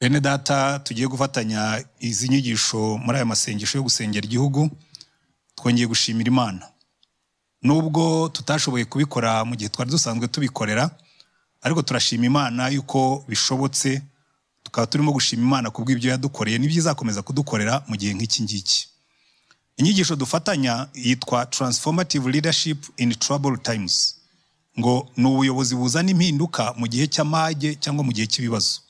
bene data tugiye gufatanya izi nyigisho muri aya masengesho yo gusengera igihugu twongeye gushimira imana. Nubwo tutashoboye kubikora mu gihe twari dusanzwe tubikorera ariko turashima imana yuko bishobotse tukaba turimo gushima imana ku bw'ibyo yadukoreye n'ibyo izakomeza kudukorera mu gihe nk'iki ngiki. Inyigisho dufatanya yitwa transformative leadership in trouble times ngo ni ubuyobozi buzana impinduka mu gihe cy'amage cyangwa mu gihe cy'ibibazo.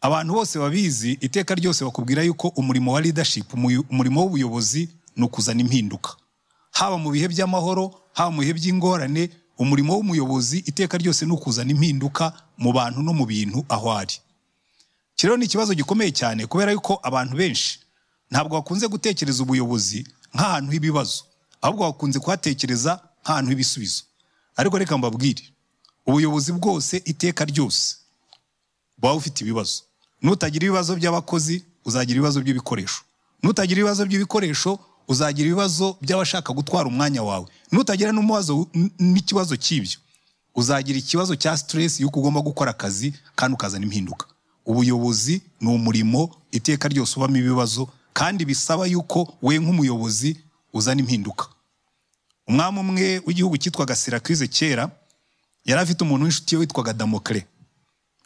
Abantu bose babizi iteka ryose bakubwira yuko umurimo wa leadership umurimo w'ubuyobozi ni ukuzana impinduka. Haba mu bihe by'amahoro haba mu bihe by'ingorane umurimo w'umuyobozi iteka ryose ni ukuzana impinduka mu bantu no mu bintu aho ari. Iki rero ni ikibazo gikomeye cyane kubera yuko abantu benshi ntabwo bakunze gutekereza ubuyobozi nk'ahantu h'ibibazo ahubwo bakunze kuhatekereza nk'ahantu h'ibisubizo. Ariko reka mbabwire ubuyobozi bwose iteka ryose buba bufite ibibazo. Nutagira ibibazo by'abakozi uzagira ibibazo by'ibikoresho. Nutagira ibibazo by'ibikoresho uzagira ibibazo by'abashaka gutwara umwanya wawe. Nutagira n'ikibazo cy'ibyo. Uzagira ikibazo cya stress y'uko ugomba gukora akazi kandi ukazana impinduka. Ubuyobozi ni umurimo iteka ryose ubamo ibibazo kandi bisaba yuko we nk'umuyobozi uzana impinduka. Umwami umwe w'igihugu cyitwaga Sirakize kera yari afite umuntu w'inshuti ye witwaga Damokle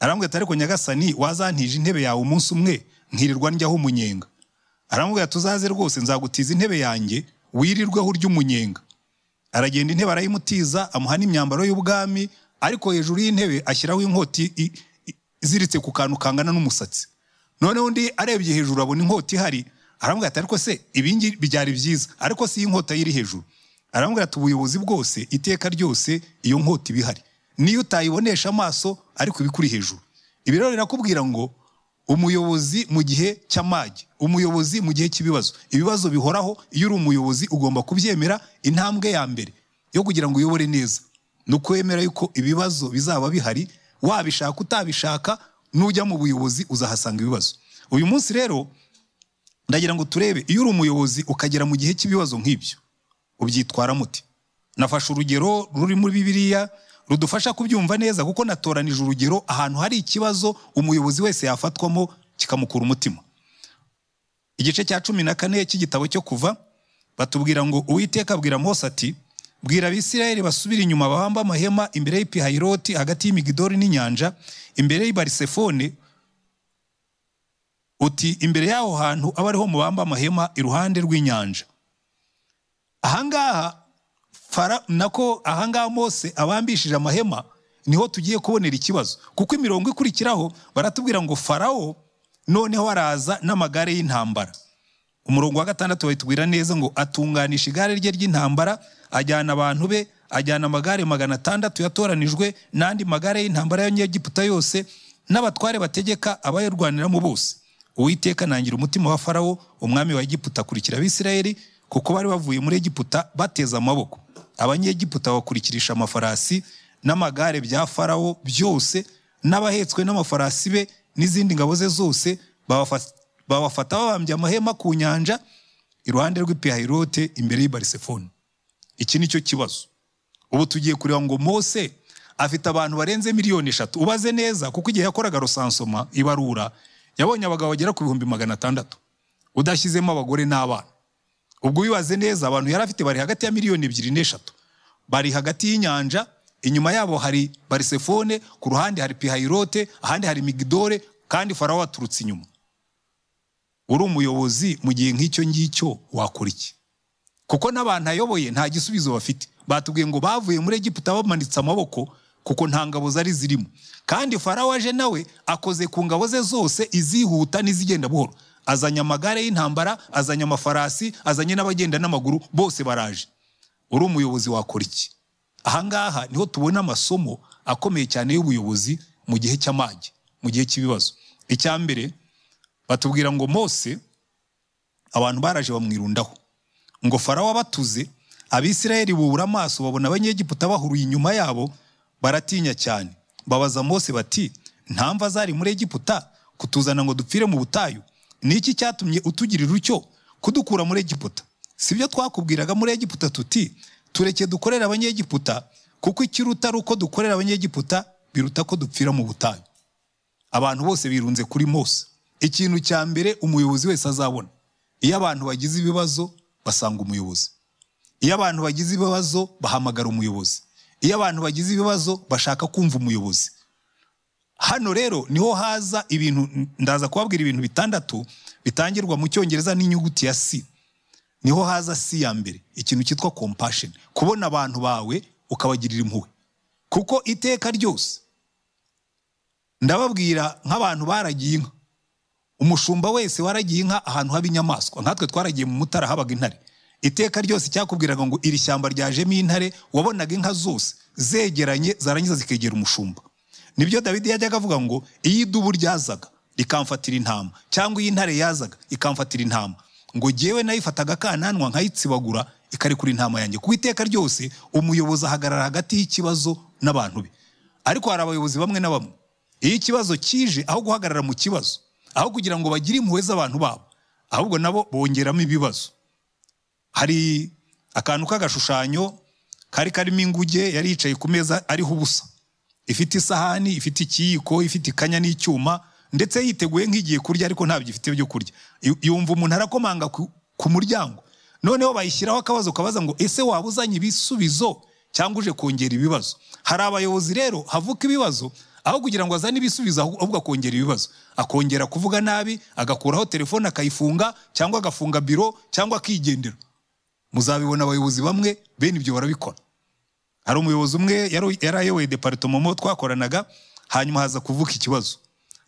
arambwira ati ariko nyagasani wazantije intebe yawe umunsi umwe nkirirwa njyaho umunyenga. Aramubwira ati uzaze rwose nzagutiza intebe yanjye wirirweho urya umunyenga. Aragenda intebe arayimutiza amuha n'imyambaro y'ubwami ariko hejuru y'intebe ashyiraho inkoti iziritse ku kantu kangana n'umusatsi. Noneho undi arebye hejuru abona inkota ihari. Aramubwira ati ariko se ibingi byari byiza ariko si iyi nkota iri hejuru. Aramubwira ati ubuyobozi bwose iteka ryose iyo nkota iba ihari. Niyo utayibonesha amaso ariko iba ikuri hejuru. Ibi rero birakubwira ngo umuyobozi mu gihe cy'amage umuyobozi mu gihe cy'ibibazo. Ibibazo bihoraho iyo uri umuyobozi ugomba kubyemera intambwe ya mbere yo kugira ngo uyobore neza. Ni ukwemera yuko ibibazo bizaba bihari wabishaka utabishaka nujya mu buyobozi uzahasanga ibibazo. Uyu munsi rero ndagira ngo turebe iyo uri umuyobozi ukagera mu gihe cy'ibibazo nk'ibyo ubyitwara muti nafashe urugero ruri muri bibiliya rudufasha kubyumva neza kuko natoranije urugero ahantu hari ikibazo umuyobozi wese yafatwamo kikamukura umutima. Igice cya cumi na kane cy'igitabo cyo kuva batubwira ngo uwiteka abwira mose ati bwira abisirayeli basubire inyuma bahamba amahema imbere y'ipihayiroti hagati y'imigidori n'inyanja imbere y'ibarisefone uti imbere y'aho hantu aba ariho mubamba amahema iruhande rw'inyanja ahangaha nako ahangaha mose abambishije amahema ni ho tugiye kubonera ikibazo. Kuko imirongo ikurikiraho baratubwira ngo farawo noneho araza n'amagare y'intambara. Umurongo wa gatandatu bayitubwira neza ngo atunganisha igare rye ry'intambara ajyana abantu be ajyana amagare magana atandatu yatoranijwe n'andi magare y'intambara y'abanyegiputa yose n'abatware bategeka abayarwaniramo bose. Uwiteka nangira umutima wa farawo umwami wa egiputa akurikira abisirayeli kuko bari bavuye muri egiputa bateze amaboko. Abanyegiputa bakurikirisha amafarasi n'amagare bya farawo byose n'abahetswe n'amafarasi be n'izindi ngabo ze zose babafa- babafata babambye amahema ku nyanja iruhande rw'ipihayirote imbere y'ibarisefoni iki ni cyo kibazo. Ubu tugiye kureba ngo mose afite abantu barenze miliyoni eshatu. Ubaze neza kuko igihe yakoraga rusansoma ibarura yabonye abagabo bagera ku bihumbi magana atandatu. Udashyizemo abagore n'abana. Ubwo wibaze neza abantu yari afite bari hagati ya miliyoni ebyiri n'eshatu. Bari hagati y'inyanja inyuma yabo hari barisefone ku ruhande hari pihayirote ahandi hari migidore kandi farawo aturutse inyuma. Uri umuyobozi mu gihe nk'icyo ngicyo wakora iki? Kuko n'abantu ayoboye nta gisubizo bafite. Batubwiye ngo bavuye muri egiputa bamanitse amaboko kuko nta ngabo zari zirimo. Kandi farawo aje nawe akoze ku ngabo ze zose izihuta n'izigenda buhoro. Azanye amagare y'intambara azanye amafarasi azanye n'abagenda n'amaguru bose baraje. Uri umuyobozi wakora iki? Ahangaha ni ho tubona amasomo akomeye cyane y'ubuyobozi mu gihe cy'amage mu gihe cy'ibibazo. Icya mbere batubwira ngo mose abantu baraje bamwirundaho. Ngo farawo abatuze abisirayeli bubura amaso babona abanyegiputa bahuruye inyuma yabo baratinya cyane. Babaza mose bati nta mva zari muri egiputa kutuzana ngo dupfire mu butayu? Ni iki cyatumye utugirira utyo kudukura muri egiputa? Si byo twakubwiraga muri egiputa tuti tureke dukorere abanyegiputa kuko ikiruta ari uko dukorera abanyegiputa biruta ko dupfira mu butayu. Abantu bose birunze kuri mose. Ikintu cya mbere umuyobozi wese azabona. Iyo abantu bagize ibibazo basanga umuyobozi. Iyo abantu bagize ibibazo bahamagara umuyobozi. Iyo abantu bagize ibibazo bashaka kumva umuyobozi. Hano rero ni ho haza ibintu ndaza kubabwira ibintu bitandatu bitangirwa mu cyongereza n'inyuguti ya si ni ho haza si ya mbere ikintu cyitwa compassion. Kubona abantu bawe ukabagirira impuhwe. Kuko iteka ryose ndababwira nk'abantu baragiye inka. Umushumba wese waragiye inka ahantu haba inyamaswa. Nkatwe twaragiye mu mutara habaga intare. Iteka ryose cyakubwiraga ngo iri shyamba ryajemo intare wabonaga inka zose zegeranye zarangiza zikegera umushumba. Ni byo dawidi yajyaga avuga ngo iyo idubu ryazaga rikamfatira intama cyangwa iyo intare yazaga ikamfatira intama ngo jyewe nayifataga akananwa nkayitsibagura ikarekura intama yanjye. Ku iteka ryose umuyobozi ahagarara hagati y'ikibazo n'abantu be. Ariko hari abayobozi bamwe na bamwe iyo ikibazo kije aho guhagarara mu kibazo aho kugira ngo bagire impuhwe z'abantu babo ahubwo nabo bongeramo ibibazo. Hari akantu k'agashushanyo kari karimo inguge yari yicaye ku meza ariho ubusa. Ifite isahani ifite ikiyiko ifite ikanya n'icyuma ndetse yiteguye nk'igiye kurya ariko ntabyo ifite byo kurya. Yumva umuntu arakomanga ku muryango. Noneho bayishyiraho akabazo kabaza ngo ese waba uzanye ibisubizo cyangwa uje kongera ibibazo? Hari abayobozi rero havuka ibibazo aho kugira ngo azane ibisubizo ahubwo akongera ibibazo. Akongera kuvuga nabi agakuraho telefone akayifunga cyangwa agafunga biro cyangwa akigendera. Muzabibona abayobozi bamwe bene ibyo barabikora. Hari umuyobozi umwe yari ayoboye deparitomo twakoranaga hanyuma haza kuvuka ikibazo.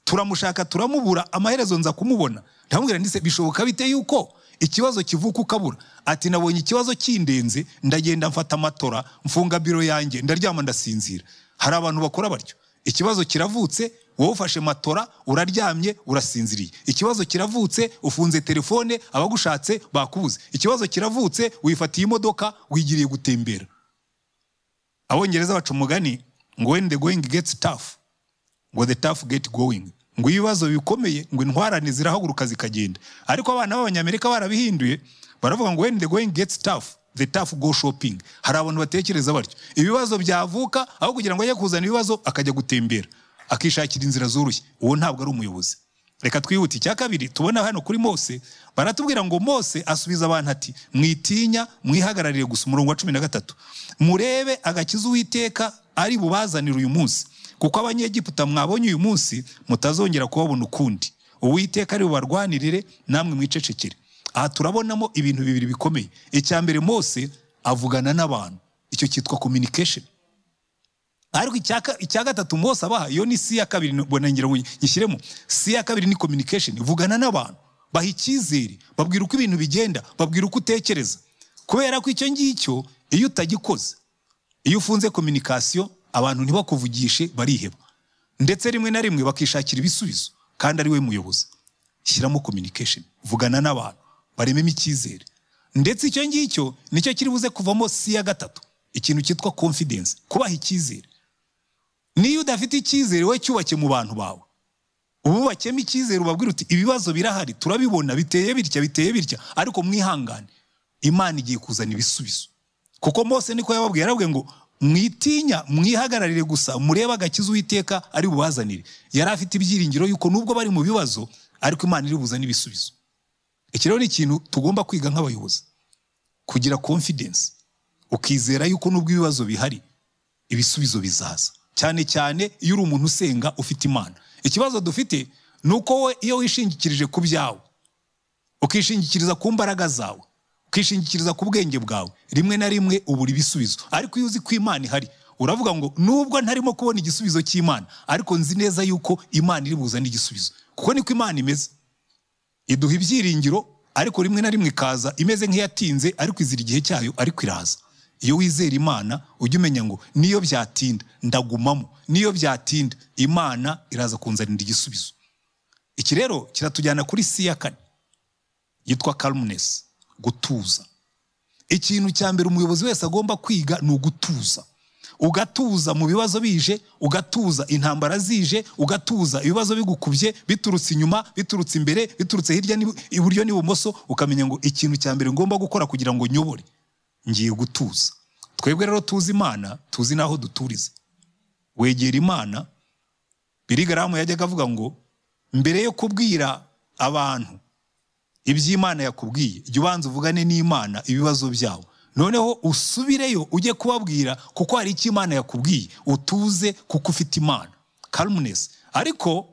Turamushaka turamubura amaherezo nza kumubona. Ndamubwira ndetse bishoboka bite yuko ikibazo kivuka ukabura? Ati nabonye ikibazo kindenze ndagenda mfata amatora mfunga biro yanjye ndaryama ndasinzira. Hari abantu bakora batyo. Ikibazo kiravutse wowe ufashe matora uraryamye urasinziriye. Ikibazo kiravutse ufunze telefone abagushatse bakubuze. Ikibazo kiravutse wifatiye imodoka wigiriye gutembera. Abongereza baca umugani ngo when the going gets tough ngo the tough get going. Ngo ibibazo bikomeye ngo intwarane zirahaguruka zikagenda. Ariko abana b'abanyamerika barabihinduye baravuga ngo when the going gets tough the tough go shopping. Hari abantu batekereza batyo. Ibibazo byavuka aho kugira ngo ajye kuzana ibibazo akajya gutembera. Akishakira inzira zoroshye. Uwo ntabwo ari umuyobozi. Reka twihute. Icya kabiri tubona hano kuri mose baratubwira ngo mose asubiza abantu ati mwitinya mwihagararire gusa umurongo wa cumi na gatatu. Murebe agakiza uwiteka ari bubazanire uyu munsi. Kuko abanyegiputa mwabonye uyu munsi mutazongera kubabona ukundi. Uwiteka ari bubarwanirire namwe mwicecekere. Aha turabonamo ibintu bibiri bikomeye. Icya mbere mose avugana n'abantu. Icyo cyitwa communication. Ariko icya gatatu mose abaha iyo ni si ya kabiri ngira ngo nyishyiremo. Si ya kabiri ni communication. Vugana n'abantu. Baha icyizere. Babwira uko ibintu bigenda. Babwira uko utekereza. Kubera ko icyo ngicyo iyo utagikoze iyo ufunze communication abantu ntibakuvugishe bariheba. Ndetse rimwe na rimwe bakishakira ibisubizo kandi ari we muyobozi. Shyiramo communication. Vugana n'abantu. Barememo icyizere. Ndetse icyo ngicyo ni cyo kiri buze kuvamo si ya gatatu. Ikintu cyitwa confidence. Kubaha icyizere. Niyo udafite icyizere we cyubake mu bantu bawe. Ububakemo icyizere ubabwira uti ibibazo birahari turabibona biteye bitya biteye bitya ariko mwihangane. Imana igiye kuzana ibisubizo. Kuko mose niko yababwiye yarabwiye ngo mwitinya mwihagararire gusa murebe agakiza uwiteka ari bubazanire. Yari afite ibyiringiro yuko nubwo bari mu bibazo ariko imana iri buzane ibisubizo. Iki rero ni ikintu tugomba kwiga nk'abayobozi. Kugira confidence. Ukizera yuko nubwo ibibazo bihari ibisubizo bizaza. Cyane cyane iyo uri umuntu usenga ufite imana. Ikibazo dufite ni uko we iyo wishingikirije ku byawe ukishingikiriza ku mbaraga zawe ukishingikiriza ku bwenge bwawe rimwe na rimwe ubura ibisubizo. Ariko iyo uzi ko imana ihari uravuga ngo nubwo ntarimo kubona igisubizo cy'imana. Ariko nzi neza yuko imana iri buzane igisubizo. Kuko niko imana imeze. Iduha ibyiringiro ariko rimwe na rimwe ikaza imeze nk'iyatinze ariko izira igihe cyayo ariko iraza. Iyo wizera imana ujya umenya ngo niyo byatinda ndagumamo niyo byatinda imana iraza kunzanira igisubizo. Iki rero kiratujyana kuri si ya kane yitwa calmness gutuza. Ikintu cya mbere umuyobozi wese agomba kwiga ni ugutuza. Ugatuza mu bibazo bije ugatuza intambara zije ugatuza ibibazo bigukubye biturutse inyuma biturutse imbere biturutse hirya iburyo n'ibumoso ukamenya ngo ikintu cya mbere ngomba gukora kugira ngo nyobore. Ngiye gutuza. Twebwe rero tuzi imana tuzi n'aho duturiza. Wegera imana birigaramu yajyaga avuga ngo mbere yo kubwira abantu iby'imana yakubwiye jya ubanza uvugane n'imana ibibazo byabo noneho usubireyo ujye kubabwira kuko hari icyo imana yakubwiye utuze kuko ufite imana. Calmness. Ariko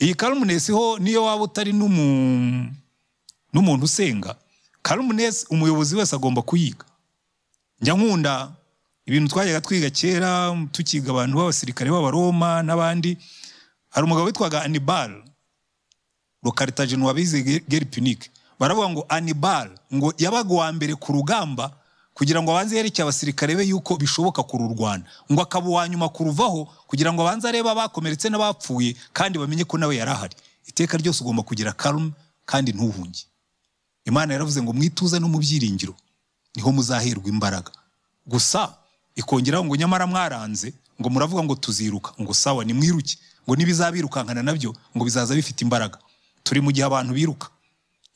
iyi calmness ho niyo waba utari n'umu- n'umuntu usenga. Calmness umuyobozi wese agomba kuyiga. Njya nkunda ibintu twajyaga twiga kera tukiga abantu b'abasirikare b'abaroma n'abandi. Hari umugabo witwaga anibal lokaritaje wabize geri punike baravuga ngo anibal ngo yabaga uwa mbere ku rugamba kugira ngo abanze yerekeye abasirikare be yuko bishoboka kururwana. Ngo akaba uwa nyuma kuruvaho kugira ngo abanze arebe abakomeretse n'abapfuye kandi bamenye ko nawe yari ahari. Iteka ryose ugomba kugira karume kandi ntuhunge. Imana yaravuze ngo mwituze no mu byiringiro ni ho muzaherwa imbaraga. Gusa ikongeraho ngo nyamara mwaranze ngo muravuga ngo tuziruka. Ngo sawa nimwiruke. Ngo nibizabirukankana na byo ngo bizaza bifite imbaraga. Turi mu gihe abantu biruka.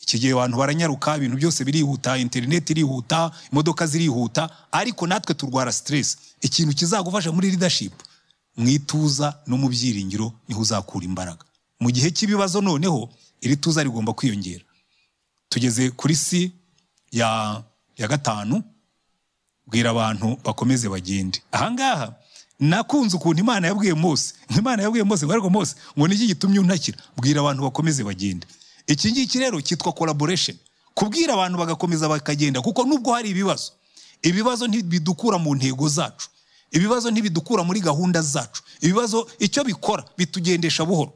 Iki gihe abantu baranyaruka ibintu byose birihuta interineti irihuta imodoka zirihuta ariko natwe turwara stress. Ikintu kizagufasha muri leadership mwituza no mu byiringiro ni ho uzakura imbaraga. Mu gihe cy'ibibazo noneho iri tuza rigomba kwiyongera. Tugeze kuri si ya ya gatanu bwira abantu bakomeze bagende. Ahangaha nakunze ukuntu imana yabwiye mose. Imana yabwiye mose ngo ariko mose ngo niki gitumye untakira? Bwira abantu bakomeze bagende. Iki ngiki rero cyitwa collaboration. Kubwira abantu bagakomeza bakagenda kuko nubwo hari ibibazo ibibazo ntibidukura mu ntego zacu. Ibibazo ntibidukura muri gahunda zacu. Ibibazo icyo bikora bitugendesha buhoro.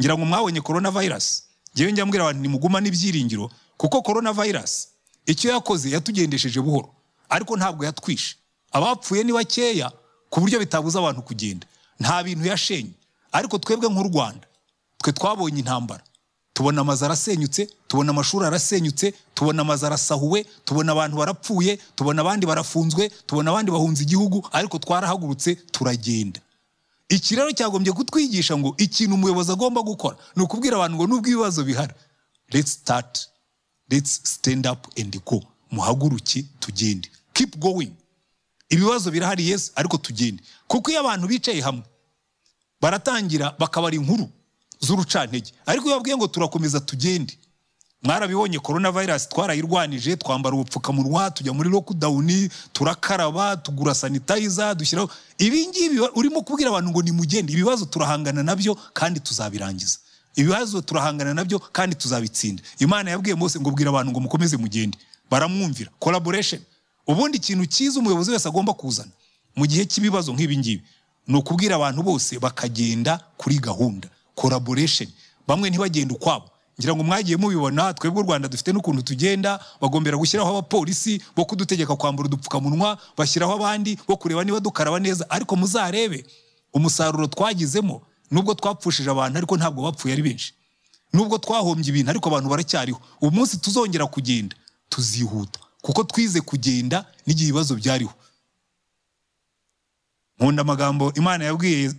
Ngira ngo mwabonye corona virus ngewe njya mbwira abantu nimugumane ibyiringiro kuko corona virus icyo yakoze yatugendesheje buhoro. Ariko ntabwo yatwishe. Abapfuye ni bakeya ku buryo bitabuza abantu kugenda. Nta bintu yashenye. Ariko twebwe nk'u rwanda twe twabonye intambara. Tubona amazu arasenyutse tubona amashuri arasenyutse tubona amazu arasahuwe tubona abantu barapfuye tubona abandi barafunzwe tubona abandi bahunze igihugu ariko twarahagurutse turagenda. Iki rero cyagombye kutwigisha ngo ikintu umuyobozi agomba gukora ni ukubwira abantu ngo nubwo ibibazo bihari let's start. Let's stand up and go. Muhaguruke tugende. Keep going. Ibibazo birahari yes ariko tugende. Kuko iyo abantu bicaye hamwe baratangira bakabara inkuru z'urucantege. Ariko iyo babwiye ngo turakomeza tugende mwarabibonye korona virusi twarayirwanije twambara ubupfukamunwa tujya muri lockdown turakaraba tugura sanitayiza dushyiraho. Ibi ngibi urimo kubwira abantu ngo nimugende. Ibibazo turahangana na byo kandi tuzabirangiza. Ibibazo turahangana na byo kandi tuzabitsinda. Imana yabwiye mose ngo bwira abantu ngo mukomeze mugende. Baramwumvira. Collaboration. Ubundi ikintu cyiza umuyobozi wese agomba kuzana mu gihe cy'ibibazo nk'ibi ngibi ni ukubwira abantu bose bakagenda kuri gahunda. Collaboration. Bamwe ntibagenda ukwabo. Ngira ngo mwagiye mubibona twebwe u rwanda dufite n'ukuntu tugenda bagombera gushyiraho abapolisi bo kudutegeka kwambura udupfukamunwa bashyiraho abandi bo kureba niba dukaraba neza. Ariko muzarebe umusaruro twagizemo nubwo twapfushije abantu ariko ntabwo bapfuye ari benshi. Nubwo twahombye ibintu ariko abantu baracyariho. Ubu munsi tuzongera kugenda tuzihuta. Kuko twize kugenda n'igihe ibibazo byariho. Nkunda amagambo imana yabwiye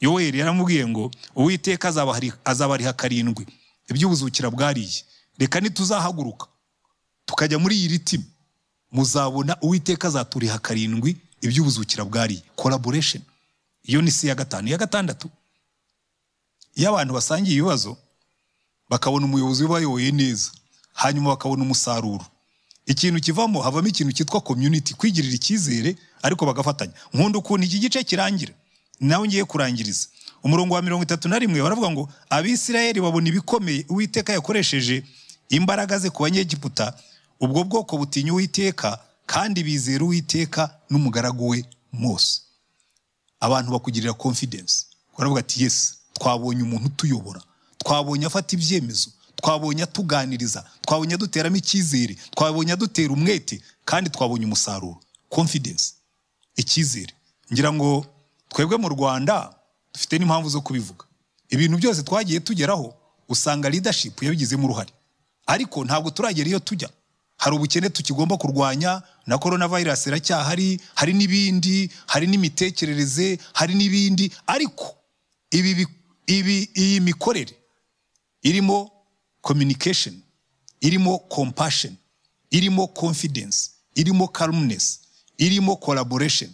yoweri yaramubwiye ngo uwiteka azabariha karindwi iby'ubuzukira bwariye. Reka ntituzahaguruka tukajya muri iyi ritime muzabona uwiteka azaturiha karindwi iby'ubuzukira bwariye. Collaboration. Iyo ni si ya gatanu. Iya gatandatu. Iyo abantu basangiye ibibazo bakabona umuyobozi ubayoboye neza hanyuma bakabona umusaruro. Ikintu kivamo havamo ikintu cyitwa community kwigirira icyizere ariko bagafatanya. Nkunda ukuntu iki gice kirangira nawe ngiye kurangiriza. Umurongo wa mirongo itatu na rimwe baravuga ngo abisirayeli babona ibikomeye uwiteka yakoresheje imbaraga ze ku banyegiputa ubwo bwoko butinya uwiteka kandi bizera uwiteka n'umugaragu we mose. Abantu bakugirira confidence. Baravuga ati yesi twabonye umuntu utuyobora twabonye afata ibyemezo twabonye atuganiriza twabonye aduteramo icyizere twabonye adutera umwete kandi twabonye umusaruro. Confidence icyizere. Ngira ngo twebwe mu rwanda dufite n'impamvu zo kubivuga. Ibintu byose twagiye tugeraho usanga leadership yabigizemo uruhare. Ariko ntabwo turagera iyo tujya. Hari ubukene tukigomba kurwanya na korona virusi iracyahari hari n'ibindi hari n'imitekerereze hari n'ibindi. Ariko ibi ibi iyi mikorere. Irimo communication irimo compassion irimo confidence irimo calmness irimo collaboration.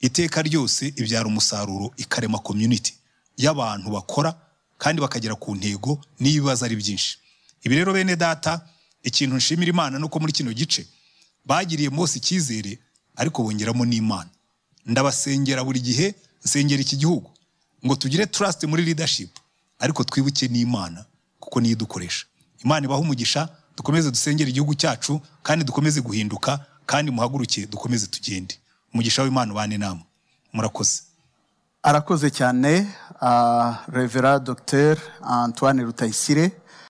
Iteka ryose ibyara umusaruro ikarema community. Y'abantu bakora kandi bakagera ku ntego n'ibibazo ari byinshi. Ibi rero bene data ikintu nshimira imana nuko muri kino gice bagiriye Mose icyizere ariko bongeramo n'imana. Ndabasengera buri gihe nsengera iki gihugu. Ngo tugire trust muri leadership. Ariko twibuke n'imana kuko niyo idukoresha. Imana ibaha umugisha dukomeze dusengere igihugu cyacu kandi dukomeze guhinduka kandi muhaguruke dukomeze tugende. Umugisha w'imana ubane namwe. Murakoze. Arakoze cyane uh, revera dr antoine rutayisire